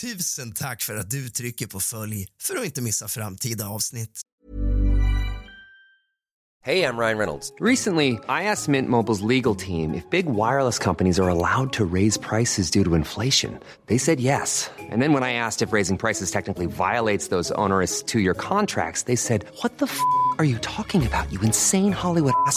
Tusen tack för att du trycker på följ för att inte missa framtida avsnitt. Hej, jag Ryan Reynolds. Recently, I asked Mint Mobile's legal team if big wireless companies are allowed to raise prices due to inflation. They said yes. And then when I asked if raising prices technically violates those onerous two-year contracts, they said, "What the f*** are you talking about? You insane Hollywood ass."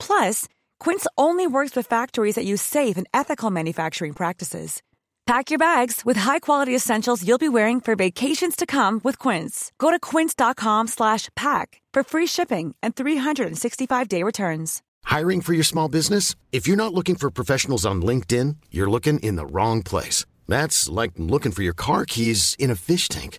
Plus, Quince only works with factories that use safe and ethical manufacturing practices. Pack your bags with high-quality essentials you'll be wearing for vacations to come with Quince. Go to quince.com/pack for free shipping and 365-day returns. Hiring for your small business? If you're not looking for professionals on LinkedIn, you're looking in the wrong place. That's like looking for your car keys in a fish tank.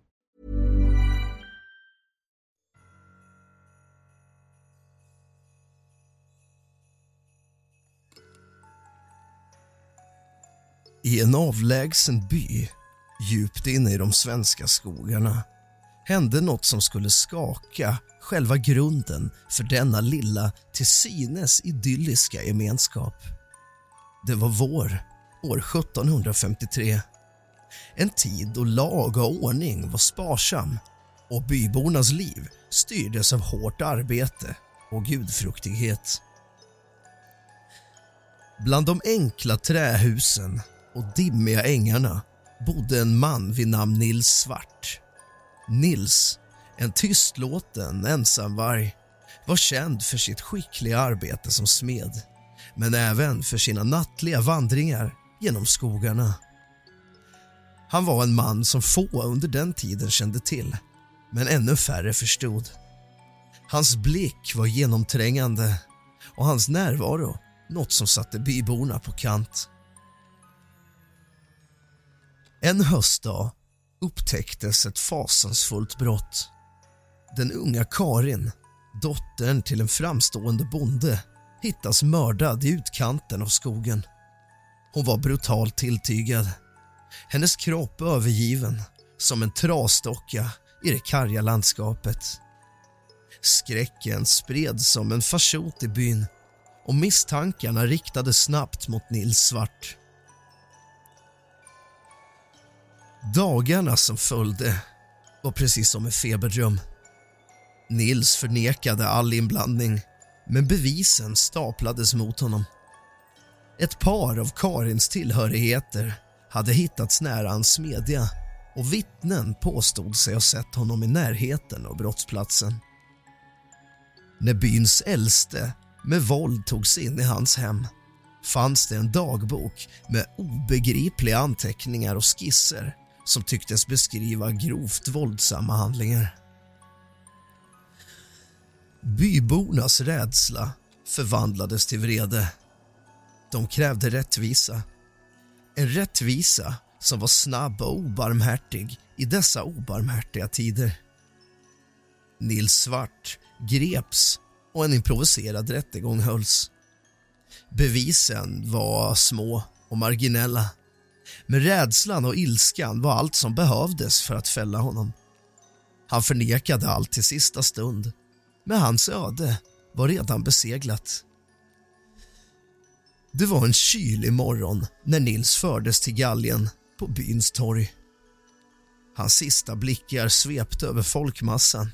I en avlägsen by, djupt inne i de svenska skogarna hände något som skulle skaka själva grunden för denna lilla, till synes idylliska gemenskap. Det var vår, år 1753. En tid då lag och ordning var sparsam och bybornas liv styrdes av hårt arbete och gudfruktighet. Bland de enkla trähusen och dimmiga ängarna bodde en man vid namn Nils Svart. Nils, en tystlåten ensamvarg, var känd för sitt skickliga arbete som smed men även för sina nattliga vandringar genom skogarna. Han var en man som få under den tiden kände till, men ännu färre förstod. Hans blick var genomträngande och hans närvaro något som satte byborna på kant. En höstdag upptäcktes ett fasansfullt brott. Den unga Karin, dottern till en framstående bonde hittas mördad i utkanten av skogen. Hon var brutalt tilltygad. Hennes kropp övergiven som en trasdocka i det karga landskapet. Skräcken spreds som en farsot i byn och misstankarna riktades snabbt mot Nils Svart. Dagarna som följde var precis som en feberdröm. Nils förnekade all inblandning, men bevisen staplades mot honom. Ett par av Karins tillhörigheter hade hittats nära hans smedja och vittnen påstod sig ha sett honom i närheten av brottsplatsen. När byns äldste med våld tog sig in i hans hem fanns det en dagbok med obegripliga anteckningar och skisser som tycktes beskriva grovt våldsamma handlingar. Bybornas rädsla förvandlades till vrede. De krävde rättvisa. En rättvisa som var snabb och obarmhärtig i dessa obarmhärtiga tider. Nils Svart greps och en improviserad rättegång hölls. Bevisen var små och marginella men rädslan och ilskan var allt som behövdes för att fälla honom. Han förnekade allt till sista stund, men hans öde var redan beseglat. Det var en kylig morgon när Nils fördes till galgen på byns torg. Hans sista blickar svepte över folkmassan.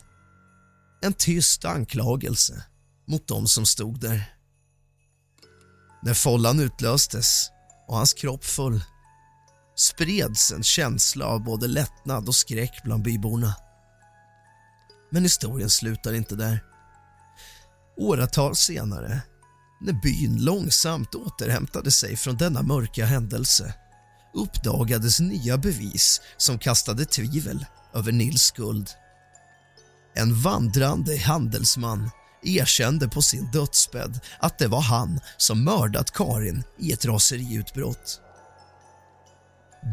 En tyst anklagelse mot dem som stod där. När follan utlöstes och hans kropp föll spreds en känsla av både lättnad och skräck bland byborna. Men historien slutar inte där. Åratal senare När byn långsamt återhämtade sig från denna mörka händelse uppdagades nya bevis som kastade tvivel över Nils skuld. En vandrande handelsman erkände på sin dödsbädd att det var han som mördat Karin i ett raseriutbrott.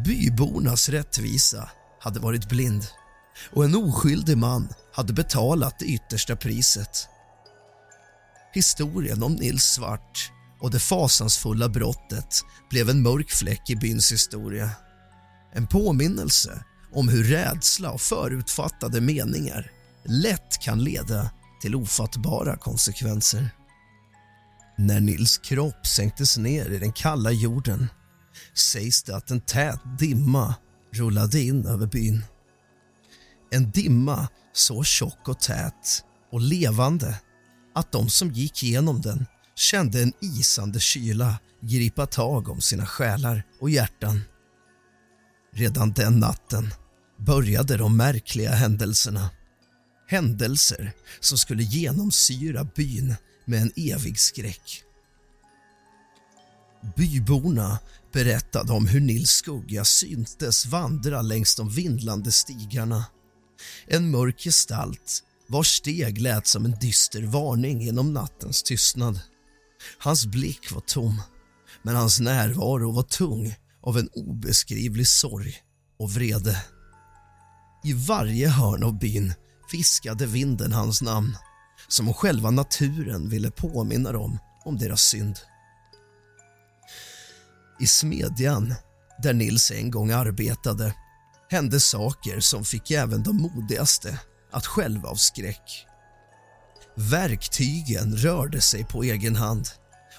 Bybornas rättvisa hade varit blind och en oskyldig man hade betalat det yttersta priset. Historien om Nils Svart och det fasansfulla brottet blev en mörk fläck i byns historia. En påminnelse om hur rädsla och förutfattade meningar lätt kan leda till ofattbara konsekvenser. När Nils kropp sänktes ner i den kalla jorden sägs det att en tät dimma rullade in över byn. En dimma så tjock och tät och levande att de som gick genom den kände en isande kyla gripa tag om sina själar och hjärtan. Redan den natten började de märkliga händelserna. Händelser som skulle genomsyra byn med en evig skräck. Byborna berättade om hur Nils skugga syntes vandra längs de vindlande stigarna. En mörk gestalt vars steg lät som en dyster varning genom nattens tystnad. Hans blick var tom, men hans närvaro var tung av en obeskrivlig sorg och vrede. I varje hörn av byn viskade vinden hans namn som om själva naturen ville påminna dem om deras synd. I smedjan, där Nils en gång arbetade hände saker som fick även de modigaste att själva av skräck. Verktygen rörde sig på egen hand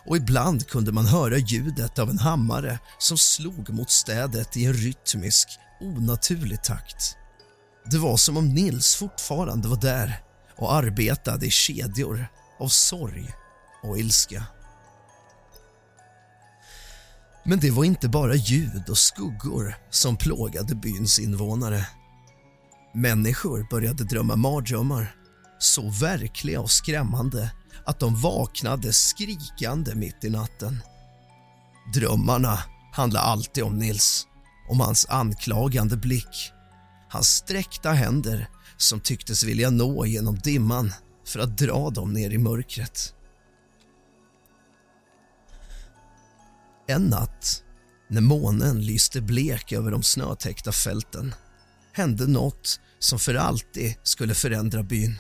och ibland kunde man höra ljudet av en hammare som slog mot städet i en rytmisk, onaturlig takt. Det var som om Nils fortfarande var där och arbetade i kedjor av sorg och ilska. Men det var inte bara ljud och skuggor som plågade byns invånare. Människor började drömma mardrömmar så verkliga och skrämmande att de vaknade skrikande mitt i natten. Drömmarna handlade alltid om Nils, om hans anklagande blick hans sträckta händer som tycktes vilja nå genom dimman för att dra dem ner i mörkret. En natt, när månen lyste blek över de snötäckta fälten hände något som för alltid skulle förändra byn.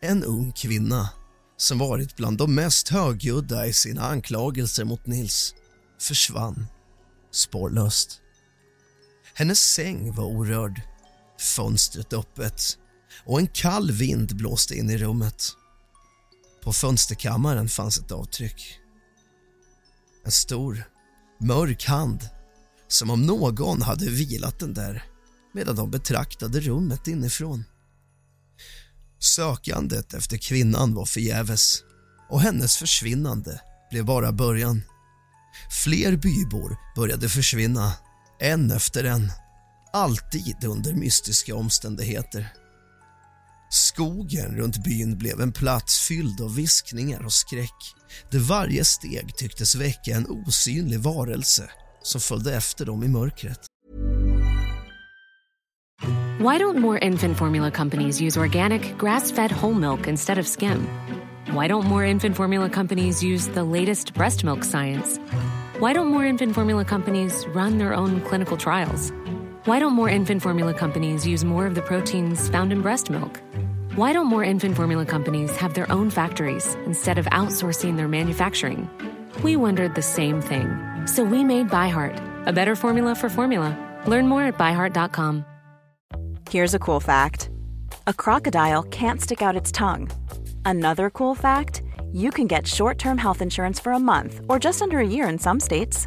En ung kvinna som varit bland de mest högljudda i sina anklagelser mot Nils försvann spårlöst. Hennes säng var orörd, fönstret öppet och en kall vind blåste in i rummet. På fönsterkammaren fanns ett avtryck. En stor, mörk hand som om någon hade vilat den där medan de betraktade rummet inifrån. Sökandet efter kvinnan var förgäves och hennes försvinnande blev bara början. Fler bybor började försvinna, en efter en. Alltid under mystiska omständigheter. Skogen runt byn blev en plats fylld av viskningar och skräck där varje steg tycktes väcka en osynlig varelse som följde efter dem i mörkret. Why don't more infant formula companies use organic, grass fed whole milk instead of skim? Why don't more infant formula companies use the latest breast milk science? Why don't more infant formula companies run their own clinical trials? Why don't more infant formula companies use more of the proteins found in breast milk? Why don't more infant formula companies have their own factories instead of outsourcing their manufacturing? We wondered the same thing. So we made ByHeart, a better formula for formula. Learn more at byheart.com. Here's a cool fact a crocodile can't stick out its tongue. Another cool fact you can get short term health insurance for a month or just under a year in some states.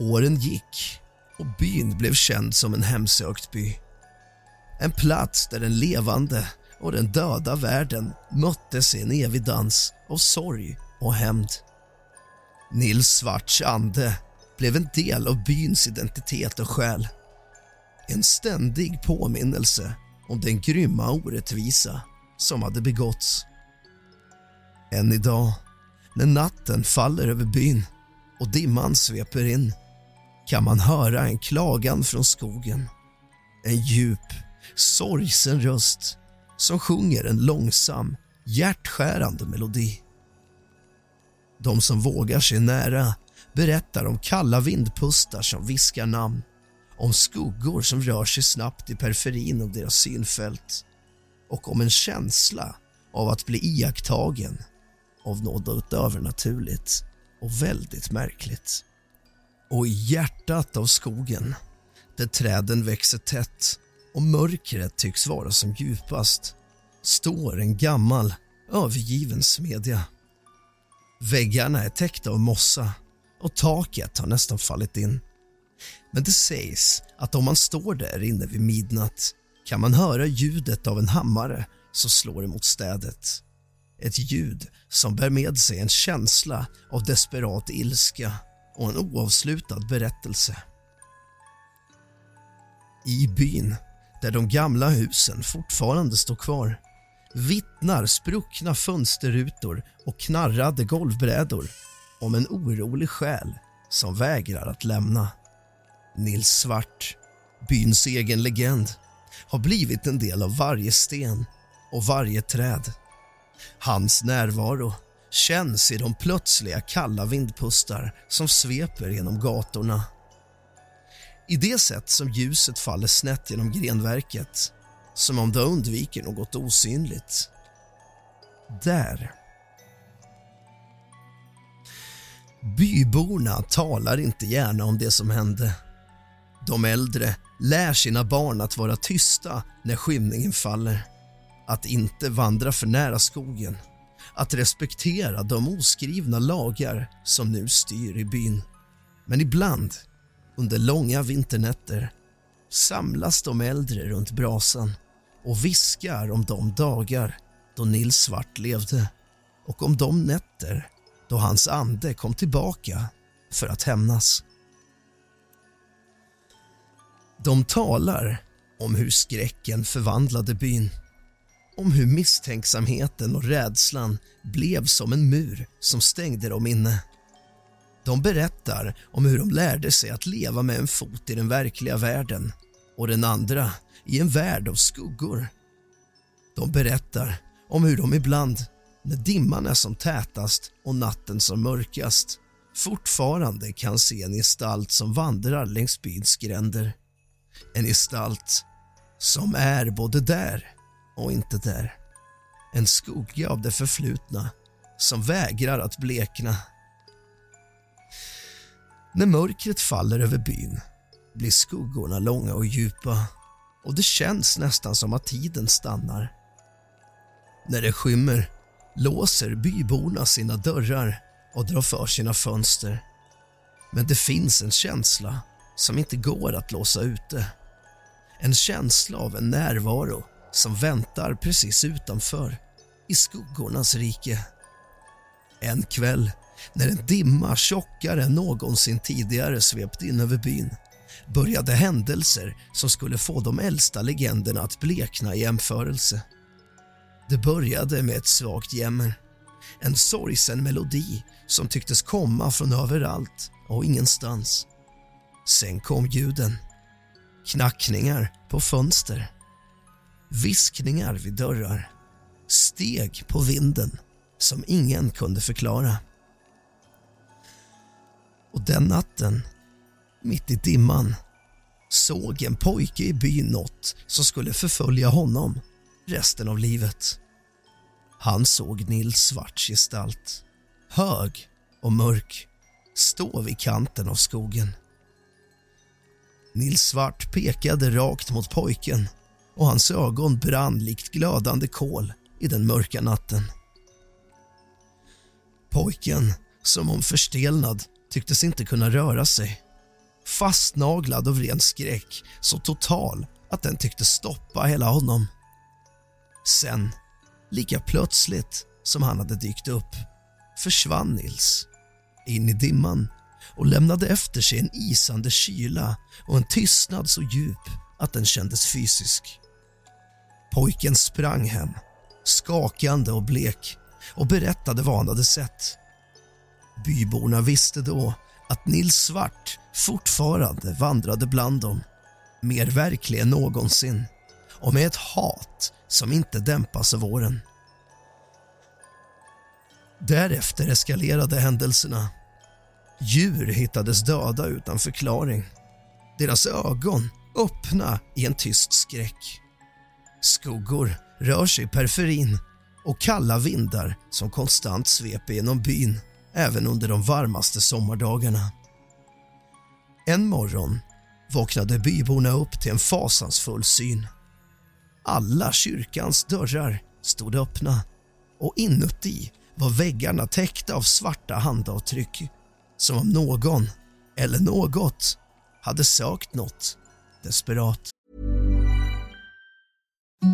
Åren gick och byn blev känd som en hemsökt by. En plats där den levande och den döda världen möttes i en evig dans av sorg och hämnd. Nils Svarts ande blev en del av byns identitet och själ. En ständig påminnelse om den grymma orättvisa som hade begåtts. Än idag, när natten faller över byn och dimman sveper in kan man höra en klagan från skogen. En djup, sorgsen röst som sjunger en långsam, hjärtskärande melodi. De som vågar sig nära berättar om kalla vindpustar som viskar namn om skuggor som rör sig snabbt i periferin av deras synfält och om en känsla av att bli iakttagen av något övernaturligt och väldigt märkligt. Och i hjärtat av skogen, där träden växer tätt och mörkret tycks vara som djupast, står en gammal, övergiven smedja. Väggarna är täckta av mossa och taket har nästan fallit in. Men det sägs att om man står där inne vid midnatt kan man höra ljudet av en hammare som slår emot städet. Ett ljud som bär med sig en känsla av desperat ilska och en oavslutad berättelse. I byn, där de gamla husen fortfarande står kvar vittnar spruckna fönsterrutor och knarrade golvbrädor om en orolig själ som vägrar att lämna. Nils Svart, byns egen legend, har blivit en del av varje sten och varje träd. Hans närvaro känns i de plötsliga kalla vindpustar som sveper genom gatorna. I det sätt som ljuset faller snett genom grenverket som om det undviker något osynligt. Där. Byborna talar inte gärna om det som hände. De äldre lär sina barn att vara tysta när skymningen faller. Att inte vandra för nära skogen. Att respektera de oskrivna lagar som nu styr i byn. Men ibland, under långa vinternätter samlas de äldre runt brasan och viskar om de dagar då Nils Svart levde och om de nätter då hans ande kom tillbaka för att hämnas. De talar om hur skräcken förvandlade byn om hur misstänksamheten och rädslan blev som en mur som stängde dem inne. De berättar om hur de lärde sig att leva med en fot i den verkliga världen och den andra i en värld av skuggor. De berättar om hur de ibland, när dimman är som tätast och natten som mörkast fortfarande kan se en gestalt som vandrar längs byns gränder. En gestalt som är både där och inte där. En skugga av det förflutna som vägrar att blekna. När mörkret faller över byn blir skuggorna långa och djupa och det känns nästan som att tiden stannar. När det skymmer låser byborna sina dörrar och drar för sina fönster. Men det finns en känsla som inte går att låsa ute. En känsla av en närvaro som väntar precis utanför, i skuggornas rike. En kväll, när en dimma tjockare än någonsin tidigare svept in över byn började händelser som skulle få de äldsta legenderna att blekna i jämförelse. Det började med ett svagt jämmer. En sorgsen melodi som tycktes komma från överallt och ingenstans. Sen kom ljuden. Knackningar på fönster. Viskningar vid dörrar. steg på vinden som ingen kunde förklara. Och den natten, mitt i dimman, såg en pojke i byn något som skulle förfölja honom resten av livet. Han såg Nils Svarts gestalt, hög och mörk, stå vid kanten av skogen. Nils Svart pekade rakt mot pojken och hans ögon brann likt glödande kol i den mörka natten. Pojken, som om förstelnad, tycktes inte kunna röra sig. Fastnaglad av ren skräck, så total att den tyckte stoppa hela honom. Sen, lika plötsligt som han hade dykt upp, försvann Nils in i dimman och lämnade efter sig en isande kyla och en tystnad så djup att den kändes fysisk. Pojken sprang hem, skakande och blek och berättade vad han hade sett. Byborna visste då att Nils Svart fortfarande vandrade bland dem, mer verklig än någonsin och med ett hat som inte dämpas av åren. Därefter eskalerade händelserna. Djur hittades döda utan förklaring. Deras ögon öppna i en tyst skräck. Skuggor rör sig i periferin och kalla vindar som konstant sveper genom byn även under de varmaste sommardagarna. En morgon vaknade byborna upp till en fasansfull syn. Alla kyrkans dörrar stod öppna och inuti var väggarna täckta av svarta handavtryck som om någon eller något hade sökt något desperat.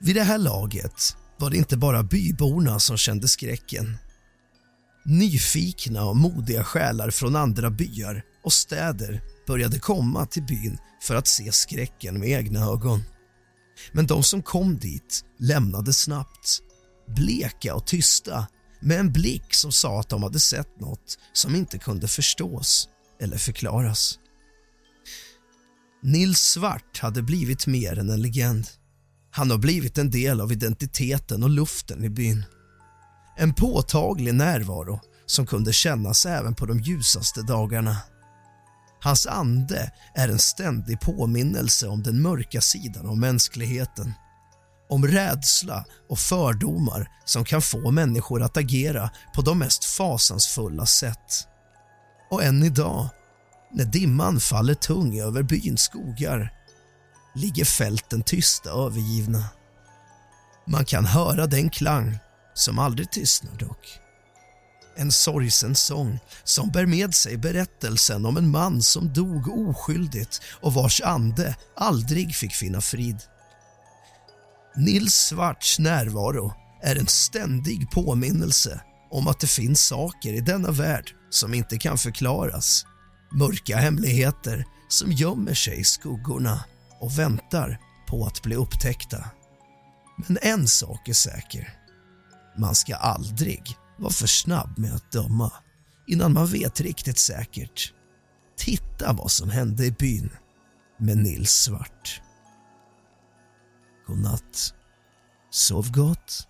Vid det här laget var det inte bara byborna som kände skräcken. Nyfikna och modiga själar från andra byar och städer började komma till byn för att se skräcken med egna ögon. Men de som kom dit lämnade snabbt, bleka och tysta med en blick som sa att de hade sett något som inte kunde förstås eller förklaras. Nils Svart hade blivit mer än en legend. Han har blivit en del av identiteten och luften i byn. En påtaglig närvaro som kunde kännas även på de ljusaste dagarna. Hans ande är en ständig påminnelse om den mörka sidan av mänskligheten. Om rädsla och fördomar som kan få människor att agera på de mest fasansfulla sätt. Och än idag, när dimman faller tung över byns skogar ligger fälten tysta och övergivna. Man kan höra den klang som aldrig tystnar dock. En sorgsen sång som bär med sig berättelsen om en man som dog oskyldigt och vars ande aldrig fick finna frid. Nils Svarts närvaro är en ständig påminnelse om att det finns saker i denna värld som inte kan förklaras. Mörka hemligheter som gömmer sig i skuggorna och väntar på att bli upptäckta. Men en sak är säker. Man ska aldrig vara för snabb med att döma innan man vet riktigt säkert. Titta vad som hände i byn med Nils Svart. God natt. Sov gott.